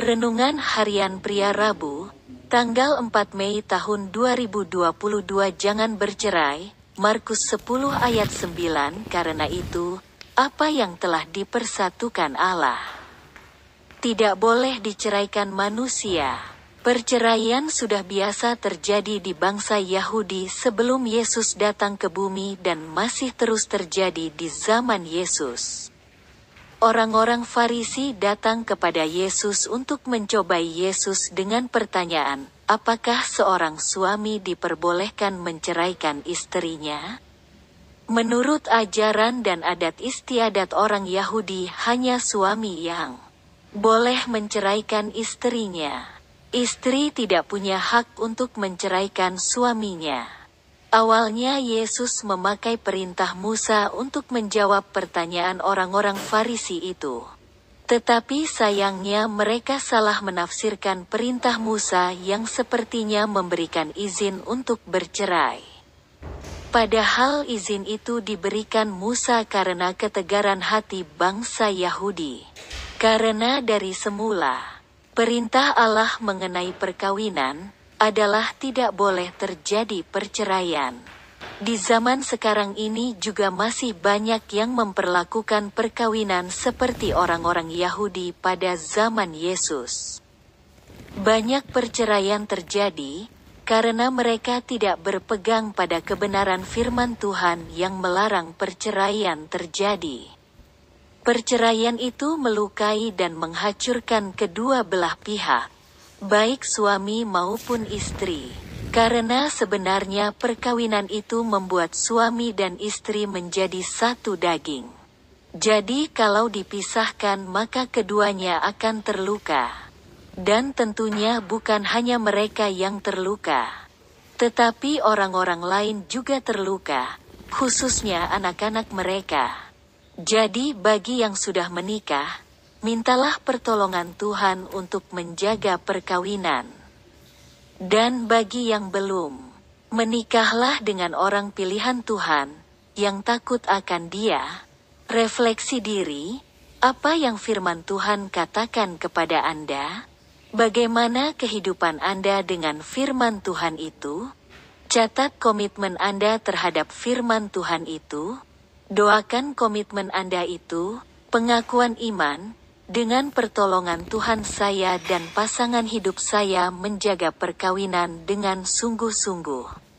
Renungan Harian Pria Rabu, tanggal 4 Mei tahun 2022 Jangan bercerai, Markus 10 ayat 9 Karena itu, apa yang telah dipersatukan Allah tidak boleh diceraikan manusia. Perceraian sudah biasa terjadi di bangsa Yahudi sebelum Yesus datang ke bumi dan masih terus terjadi di zaman Yesus. Orang-orang Farisi datang kepada Yesus untuk mencobai Yesus dengan pertanyaan, "Apakah seorang suami diperbolehkan menceraikan istrinya?" Menurut ajaran dan adat istiadat orang Yahudi, hanya suami yang boleh menceraikan istrinya. Istri tidak punya hak untuk menceraikan suaminya. Awalnya Yesus memakai perintah Musa untuk menjawab pertanyaan orang-orang Farisi itu. Tetapi sayangnya mereka salah menafsirkan perintah Musa yang sepertinya memberikan izin untuk bercerai. Padahal izin itu diberikan Musa karena ketegaran hati bangsa Yahudi. Karena dari semula, perintah Allah mengenai perkawinan adalah tidak boleh terjadi perceraian. Di zaman sekarang ini juga masih banyak yang memperlakukan perkawinan seperti orang-orang Yahudi pada zaman Yesus. Banyak perceraian terjadi karena mereka tidak berpegang pada kebenaran firman Tuhan yang melarang perceraian terjadi. Perceraian itu melukai dan menghancurkan kedua belah pihak, baik suami maupun istri. Karena sebenarnya perkawinan itu membuat suami dan istri menjadi satu daging. Jadi kalau dipisahkan maka keduanya akan terluka. Dan tentunya bukan hanya mereka yang terluka. Tetapi orang-orang lain juga terluka, khususnya anak-anak mereka. Jadi bagi yang sudah menikah, mintalah pertolongan Tuhan untuk menjaga perkawinan. Dan bagi yang belum, menikahlah dengan orang pilihan Tuhan, yang takut akan dia, refleksi diri, apa yang firman Tuhan katakan kepada Anda, bagaimana kehidupan Anda dengan firman Tuhan itu, catat komitmen Anda terhadap firman Tuhan itu, Doakan komitmen Anda itu, pengakuan iman, dengan pertolongan Tuhan saya dan pasangan hidup saya menjaga perkawinan dengan sungguh-sungguh.